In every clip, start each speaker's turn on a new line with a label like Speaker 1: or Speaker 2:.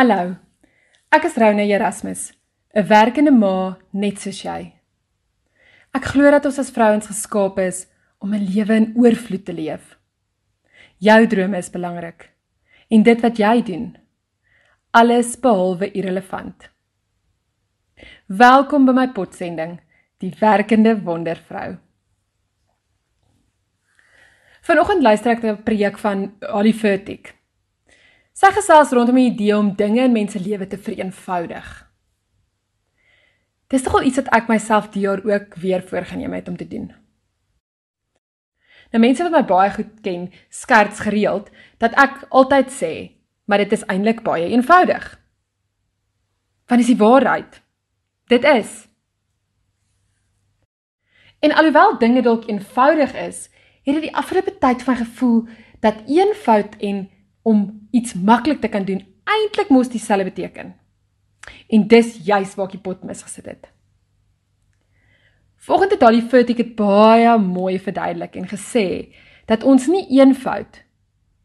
Speaker 1: Hallo. Ek is Rona Erasmus, 'n werkende ma net soos jy. Ek glo dat ons as vrouens geskaap is om 'n lewe in oorvloed te leef. Jou drome is belangrik en dit wat jy doen, alles behalwe irrelevant. Welkom by my potsending, die werkende wondervrou. Vanoggend luister ek na 'n preek van Ali Furtick. Sy gesels rondom die idee om dinge in mense lewe te vereenvoudig. Dis tog al iets wat ek myself die jaar ook weer voorgenem het om te doen. Nou mense wat my baie goed ken, skerts gereeld dat ek altyd sê, maar dit is eintlik baie eenvoudig. Want is die waarheid. Dit is. En alhoewel dinge dalk eenvoudig is, het dit die afgelope tyd van gevoel dat eenvoud en om iets maklik te kan doen eintlik mos dieselfde beteken. En dis juis waar ek die pot misgesit het. Volgens het Dolly Furtick dit baie mooi verduidelik en gesê dat ons nie eenvoud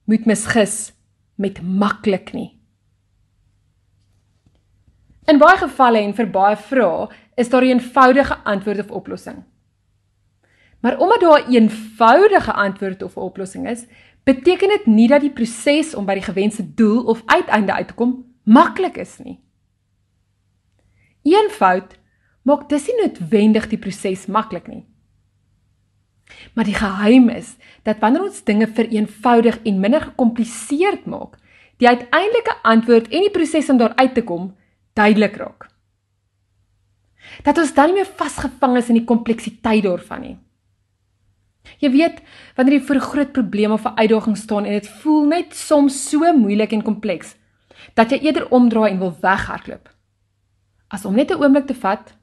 Speaker 1: moet misgis met maklik nie. In baie gevalle en vir baie vrae is daar 'n eenvoudige antwoord of oplossing. Maar omdat daar 'n eenvoudige antwoord of oplossing is, beteken dit nie dat die proses om by die gewenste doel of uiteinde uit te kom maklik is nie. Eenvoud maak dis nie noodwendig die proses maklik nie. Maar die geheim is dat wanneer ons dinge vereenvoudig en minder gekompliseerd maak, die uiteindelike antwoord en die proses om daar uit te kom duidelik raak. Dat ons dan nie meer vasgevang is in die kompleksiteit daarvan nie. Jy weet, wanneer jy voor 'n groot probleem of 'n uitdaging staan en dit voel net soms so moeilik en kompleks dat jy eerder omdraai en wil weghardloop as om net 'n oomblik te vat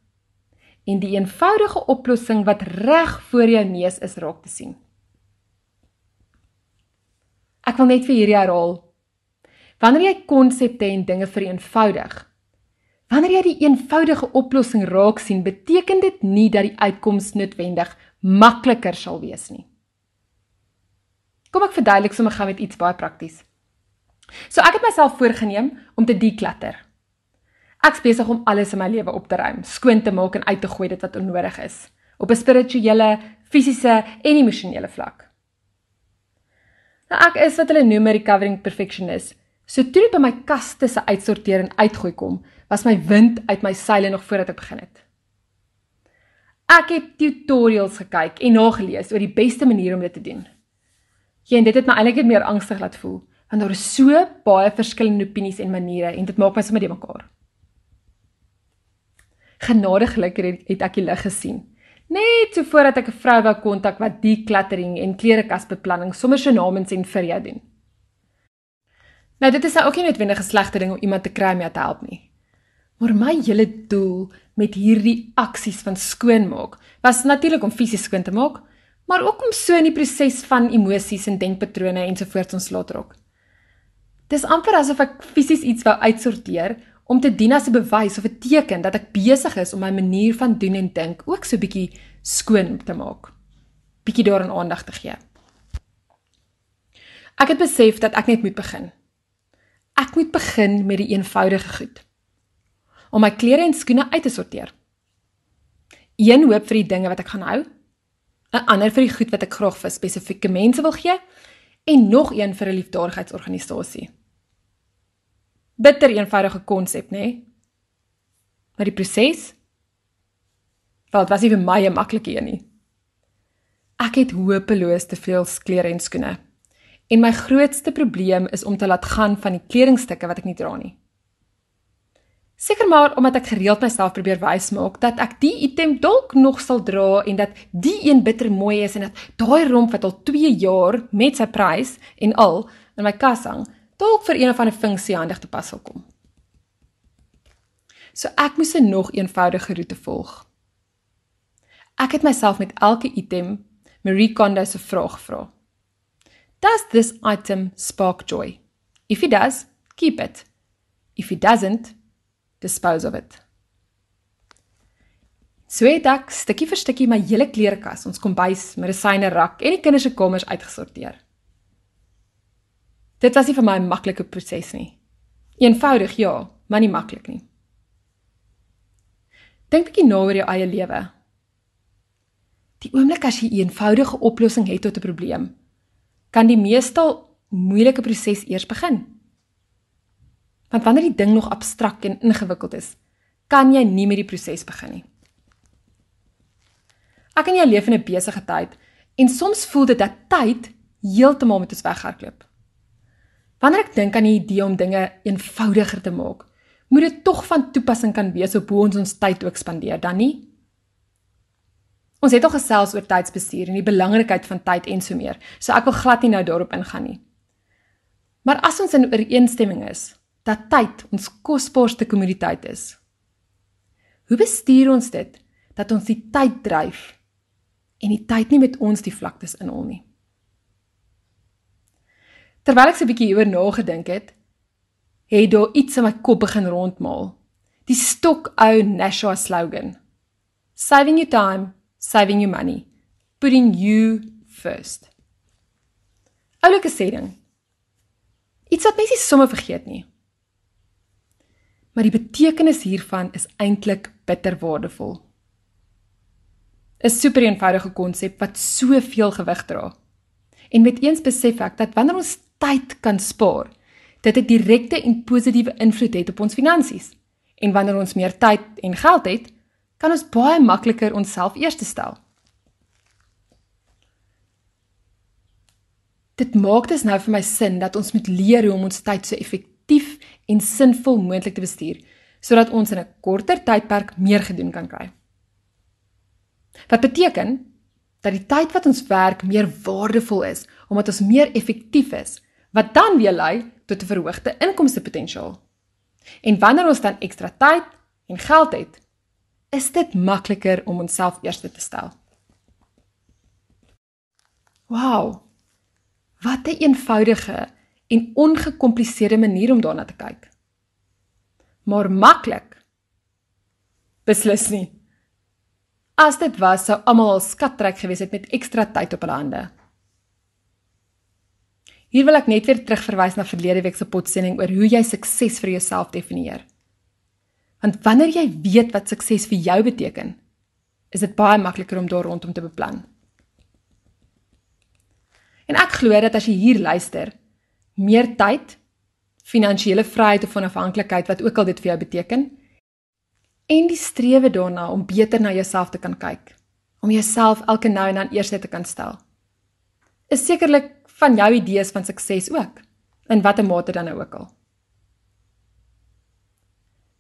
Speaker 1: en die eenvoudige oplossing wat reg voor jou neus is raak te sien. Ek wil net vir hierdie herhaal. Wanneer jy konsepte en dinge vereenvoudig, wanneer jy die eenvoudige oplossing raak sien, beteken dit nie dat die uitkoms noodwendig makliker sal wees nie. Kom ek verduidelik sommer gou met iets baie prakties. So ek het myself voorgenem om te declutter. Ek's besig om alles in my lewe op te ruim, skoon te maak en uit te gooi dit wat onnodig is, op 'n spirituele, fisiese en emosionele vlak. Nou ek is wat hulle noem 'n recovering perfectionist. So toe dit by my kaste se uitsorteer en uitgooi kom, was my wind uit my seile nog voordat ek begin het. Ek het tutorials gekyk en nagelees oor die beste manier om dit te doen. Ja, en dit het my eintlik meer angstig laat voel, want daar is so baie verskillende opinies en maniere en dit maak my sommer de mekaar genadiglik het, het ek die lig gesien. Net so voordat ek 'n vrou wou kontak wat die klattering en klerekasbeplanning sommer so namens en vir jou doen. Nou dit is nou ook nie noodwendig 'n slegte ding om iemand te kry om jou te help nie. Maar my hele doel met hierdie aksies van skoonmaak was natuurlik om fisies skoon te maak, maar ook om so in die proses van emosies en denkpatrone ensovoorts ontslae te raak. Dis amper asof ek fisies iets wou uitsorteer om te dien as 'n bewys of 'n teken dat ek besig is om my manier van doen en dink ook so bietjie skoon te maak. Bietjie daaraan aandag te gee. Ek het besef dat ek net moet begin. Ek moet begin met die eenvoudige goed. Om my klere en skoene uit te sorteer. Een hoop vir die dinge wat ek gaan hou, 'n ander vir die goed wat ek graag vir spesifieke mense wil gee en nog een vir 'n liefdadigheidsorganisasie bitter eenvoudige konsep, nê? Nee? Maar die proses? Wel, dit was nie vir my 'n maklike een nie. Ek het hopeloos te veel klere en skoene. En my grootste probleem is om te laat gaan van die kledingstukke wat ek nie dra nie. Seker maar omdat ek gereeld myself probeer wys maak dat ek die item dalk nog sal dra en dat die een bitter mooi is en dat daai romp wat al 2 jaar met sy prys en al in my kas hang, dalk vir een of ander funksie handig te pas sal kom. So ek moes 'n nog eenvoudige roete volg. Ek het myself met elke item Marie Kondo se vraag gevra. Does this item spark joy? If it does, keep it. If it doesn't, dispose of it. So het ek stukkie vir stukkie my hele klerekas, ons kombuis, medisyne rak en die kinders se kamers uitgesorteer. Dit was nie vir my 'n maklike proses nie. Eenvoudig ja, maar nie maklik nie. Dink 'n bietjie na oor jou eie lewe. Die oomblik as jy 'n eenvoudige oplossing het tot 'n probleem, kan die meestal moeilike proses eers begin. Want wanneer die ding nog abstrakt en ingewikkeld is, kan jy nie met die proses begin nie. Ek en jy leef in 'n besige tyd en soms voel dit dat tyd heeltemal met ons weghardloop. Wanneer ek dink aan die idee om dinge eenvoudiger te maak, moet dit tog van toepassing kan wees op hoe ons ons tyd ook spandeer, dan nie? Ons het al gesels oor tydsbestuur en die belangrikheid van tyd en so meer, so ek wil glad nie nou daarop ingaan nie. Maar as ons in ooreenstemming is dat tyd ons kosbaarste kommoditeit is, hoe bestuur ons dit dat ons die tyd dryf en die tyd nie met ons die vlaktes inhol nie. Terwyl ek so 'n bietjie hieroor nagedink het, het daar iets in my kop begin rondmaal. Die stok ou Nashua slogan. Saving you time, saving you money, putting you first. Oulike sê ding. Iets wat mense sommer vergeet nie. Maar die betekenis hiervan is eintlik bitter waardevol. 'n super eenvoudige konsep wat soveel gewig dra. En met eens besef ek dat wanneer ons tyd kan spaar, dit 'n direkte en positiewe invloed het op ons finansies. En wanneer ons meer tyd en geld het, kan ons baie makliker onsself eerste stel. Dit maak dit nou vir my sin dat ons moet leer hoe om ons tyd so effektief en sinvol moontlik te bestuur sodat ons in 'n korter tydperk meer gedoen kan kry. Wat beteken dat die tyd wat ons werk meer waardevol is omdat ons meer effektief is, wat dan weer lei tot 'n verhoogde inkomstepotensiaal. En wanneer ons dan ekstra tyd en geld het, is dit makliker om onsself eerste te stel. Wow. Wat 'n eenvoudige en ongekompliseerde manier om daarna te kyk. Maar maklik? Beslis nie. As dit was, sou almal al skatryk gewees het met ekstra tyd op hulle hande. Hier wil ek net weer terugverwys na verlede week se potsending oor hoe jy sukses vir jouself definieer. Want wanneer jy weet wat sukses vir jou beteken, is dit baie makliker om daar rondom te beplan. En ek glo dat as jy hier luister, meer tyd, finansiële vryheid of onafhanklikheid wat ook al dit vir jou beteken, en die strewe daarna om beter na jouself te kan kyk, om jouself elke nou en dan eers te kan stel. Is sekerlik van jou idees van sukses ook, in watter mate dan nou ook al.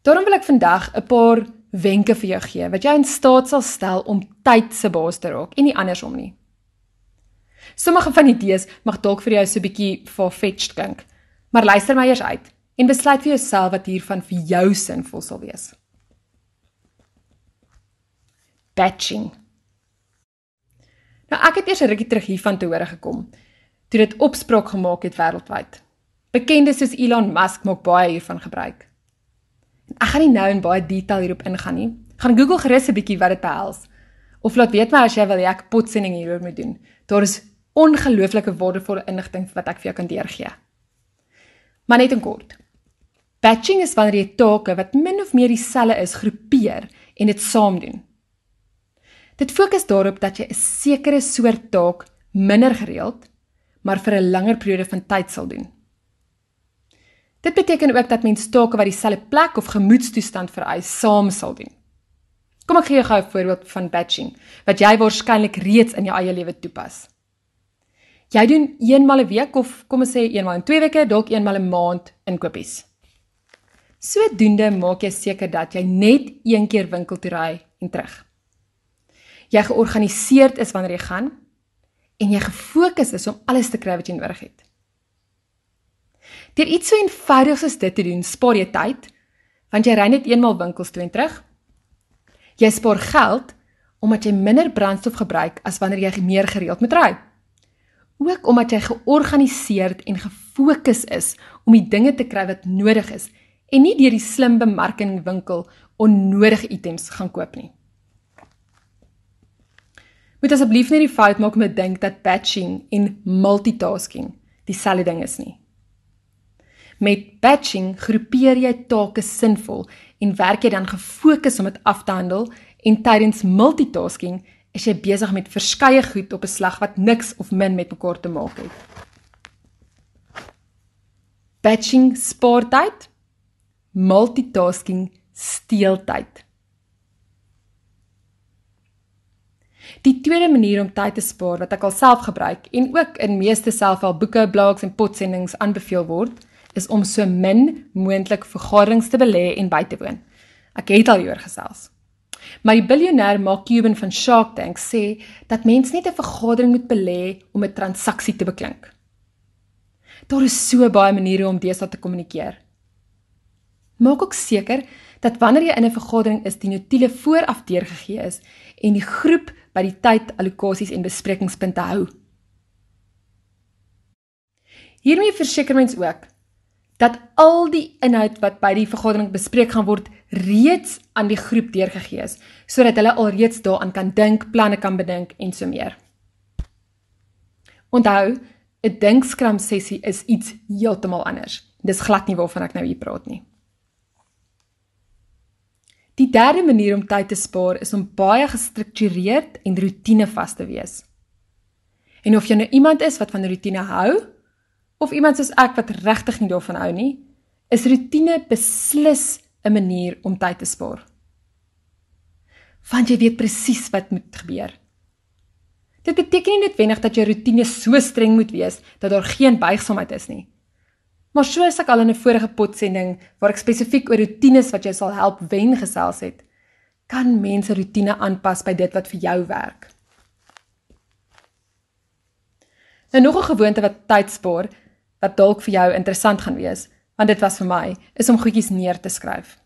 Speaker 1: Daarom wil ek vandag 'n paar wenke vir jou gee wat jou in staat sal stel om tyd se baas te raak en nie andersom nie. Sommige van die idees mag dalk vir jou so 'n bietjie far-fetched klink, maar luister my eers uit en besluit vir jouself wat hiervan vir jou sinvol sal wees batching. Nou ek het eers 'n rukkie terug hiervan te hore gekom toe dit opspraak gemaak het wêreldwyd. Bekendes soos Elon Musk maak baie hiervan gebruik. Ek gaan nie nou in baie detail hierop ingaan nie. Gaan Google gerus 'n bietjie wat dit behels of laat weet my as jy wil hê ek potsending hieroor moet doen. Daar is ongelooflike waardevolle inligting wat ek vir jou kan deurgee. Maar net in kort. Batching is wanneer jy take wat min of meer dieselfde is, groepeer en dit saam doen. Dit fokus daarop dat jy 'n sekere soort taak minder gereeld, maar vir 'n langer periode van tyd sal doen. Dit beteken ook dat mens take wat dieselfde plek of gemoedstoestand vereis, saam sal doen. Kom ek gee jou gou 'n voorbeeld van batching wat jy waarskynlik reeds in jou eie lewe toepas. Jy doen eenmal 'n week of kom ons sê eenmal in 2 weke, dalk eenmal 'n maand inkopies. Sodoende maak jy seker dat jy net een keer winkel toe ry en terug jy georganiseerd is wanneer jy gaan en jy gefokus is om alles te kry wat jy nodig het. Deur iets so eenvoudigs as dit te doen, spaar jy tyd, want jy ry net eenmaal winkels toe en terug. Jy spaar geld omdat jy minder brandstof gebruik as wanneer jy meer gereeld moet ry. Ook omdat jy georganiseerd en gefokus is om die dinge te kry wat nodig is en nie deur die slim bemarkingwinkel onnodige items gaan koop nie. Moet asseblief nie die fout maak om te dink dat batching en multitasking dieselfde ding is nie. Met batching groepeer jy take sinvol en werk jy dan gefokus om dit af te handel en tydens multitasking is jy besig met verskeie goed op 'n slag wat niks of min met mekaar te maak het. Batching spaar tyd, multitasking steel tyd. Die tweede manier om tyd te spaar wat ek alself gebruik en ook in meeste selfhelpboeke, blogs en potsendings aanbeveel word, is om so min moontlik vergaderings te belê en by te woon. Ek het al hieroor gesels. Maar die biljoenêr Mark Cuban van Shark Tank sê dat mens net 'n vergadering moet belê om 'n transaksie te beklink. Daar is so baie maniere om deesdae te kommunikeer. Maak ook seker dat wanneer jy in 'n vergadering is, die notules vooraf deurgegee is en die groep by die tyd allokasies en besprekingspunte hou. Hiermee verseker mens ook dat al die inhoud wat by die vergadering bespreek gaan word reeds aan die groep deurgegee is sodat hulle alreeds daaraan kan dink, planne kan bedink en so meer. Onthou, 'n dinkskram sessie is iets heeltemal anders. Dis glad nie waarvan ek nou hier praat nie. Die derde manier om tyd te spaar is om baie gestruktureerd en roetinevas te wees. En of jy nou iemand is wat van roetine hou of iemand soos ek wat regtig nie daarvan hou nie, is roetine beslis 'n manier om tyd te spaar. Want jy weet presies wat moet gebeur. Dit beteken nie noodwendig dat jou roetine so streng moet wees dat daar geen buigsamheid is nie. Maar soos ek al in 'n vorige potsending waar ek spesifiek oor rotines wat jou sal help wen gesels het, kan mense rotine aanpas by dit wat vir jou werk. Nou nog 'n gewoonte wat tyd spaar wat dalk vir jou interessant gaan wees, want dit was vir my, is om goedjies neer te skryf.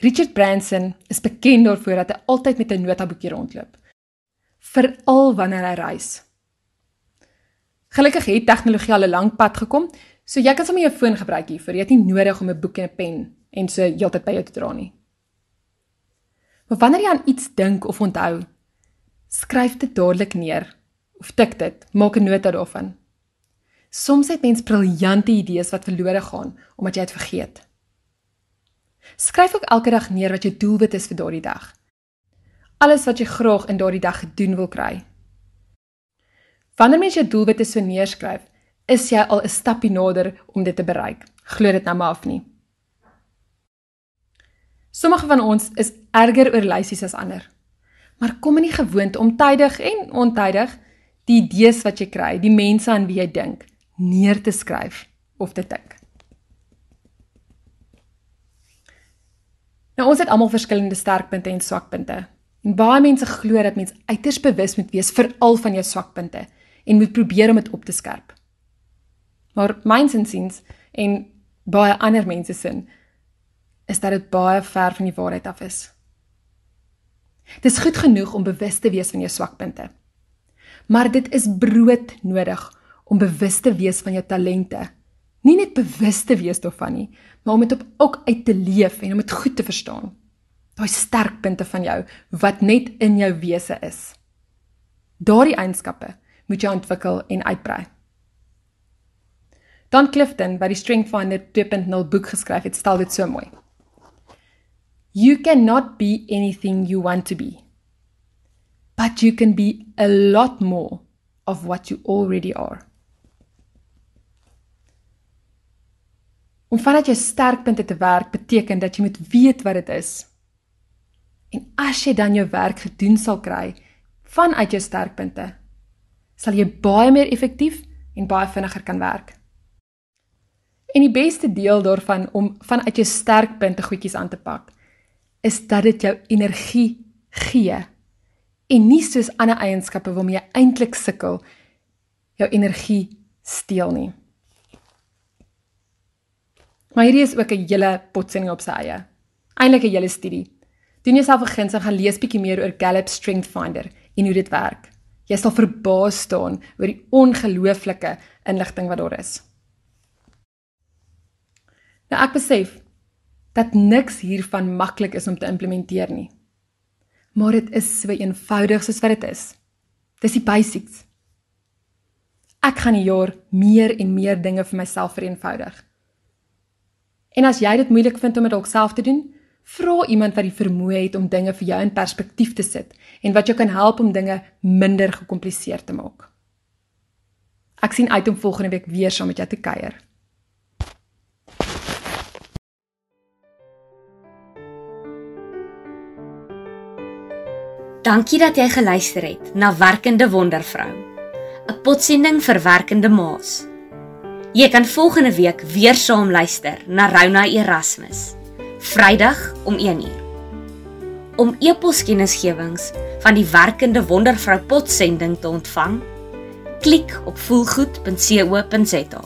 Speaker 1: Richard Branson is bekend daarvoor dat hy altyd met 'n notaboekie rondloop, veral wanneer hy reis. Gelukkig het tegnologie al 'n lank pad gekom, so jy kan sommer jou foon gebruik hiervoor. Jy het nie nodig om 'n boek en 'n pen en so heeltyd by jou te dra nie. Maar wanneer jy aan iets dink of onthou, skryf dit dadelik neer of tik dit, maak 'n nota daarvan. Soms het mens briljante idees wat verlore gaan omdat jy dit vergeet. Skryf ook elke dag neer wat jou doelwit is vir daardie dag. Alles wat jy graag in daardie dag gedoen wil kry. Wanneer mens jou doelwitte so neerskryf, is jy al 'n stappie nader om dit te bereik. Glo dit nou maar af nie. Sommige van ons is erger oor lysies as ander. Maar kom in die gewoonte om tydig en ontydig die idees wat jy kry, die mense aan wie jy dink, neer te skryf of te tik. Nou ons het almal verskillende sterkpunte en swakpunte. En baie mense glo dat mens uiters bewus moet wees vir al van jou swakpunte en moet probeer om dit op te skerp. Maar myns insiens en baie ander mense sin is dat dit baie ver van die waarheid af is. Dis goed genoeg om bewus te wees van jou swakpunte. Maar dit is brood nodig om bewus te wees van jou talente. Nie net bewus te wees daarvan nie, maar om dit op ook uit te leef en om dit goed te verstaan. Daai sterkpunte van jou wat net in jou wese is. Daardie eienskappe moet jy ontwikkel en uitbrei. Dan Clifton by die Strength Finder 2.0 boek geskryf het, stel dit so mooi. You cannot be anything you want to be. But you can be a lot more of what you already are. Om vanuit jou sterkpunte te werk beteken dat jy moet weet wat dit is. En as jy dan jou werk gedoen sal kry vanuit jou sterkpunte, sal jy baie meer effektief en baie vinniger kan werk. En die beste deel daarvan om vanuit jou sterkpunte goedjies aan te pak, is dat dit jou energie gee en nie soos ander eienskappe waarmee jy eintlik sukkel jou energie steel nie. Maar hierdie is ook 'n hele potsending op sy eie. Eindelik 'n hele studie. Doen jouself 'n guns en gaan lees bietjie meer oor Gallup Strength Finder en hoe dit werk. Jy sal verbaas staan oor die ongelooflike inligting wat daar is. Nou ek besef dat niks hiervan maklik is om te implementeer nie. Maar dit is so eenvoudig soos wat dit is. Dis die basics. Ek gaan die jaar meer en meer dinge vir myself vereenvoudig. En as jy dit moeilik vind om dit dalk self te doen, Vra iemand wat die vermoë het om dinge vir jou in perspektief te sit en wat jou kan help om dinge minder gekompliseer te maak. Ek sien uit om volgende week weer saam met jou te kuier.
Speaker 2: Dankie dat jy geluister het na Werkende Wondervrou. 'n Potsending vir werkende ma's. Jy kan volgende week weer saam luister na Rona Erasmus. Vrydag om 1uur. Om e-poskennisgewings van die werkende wondervrou potsending te ontvang, klik op voelgoed.co.za.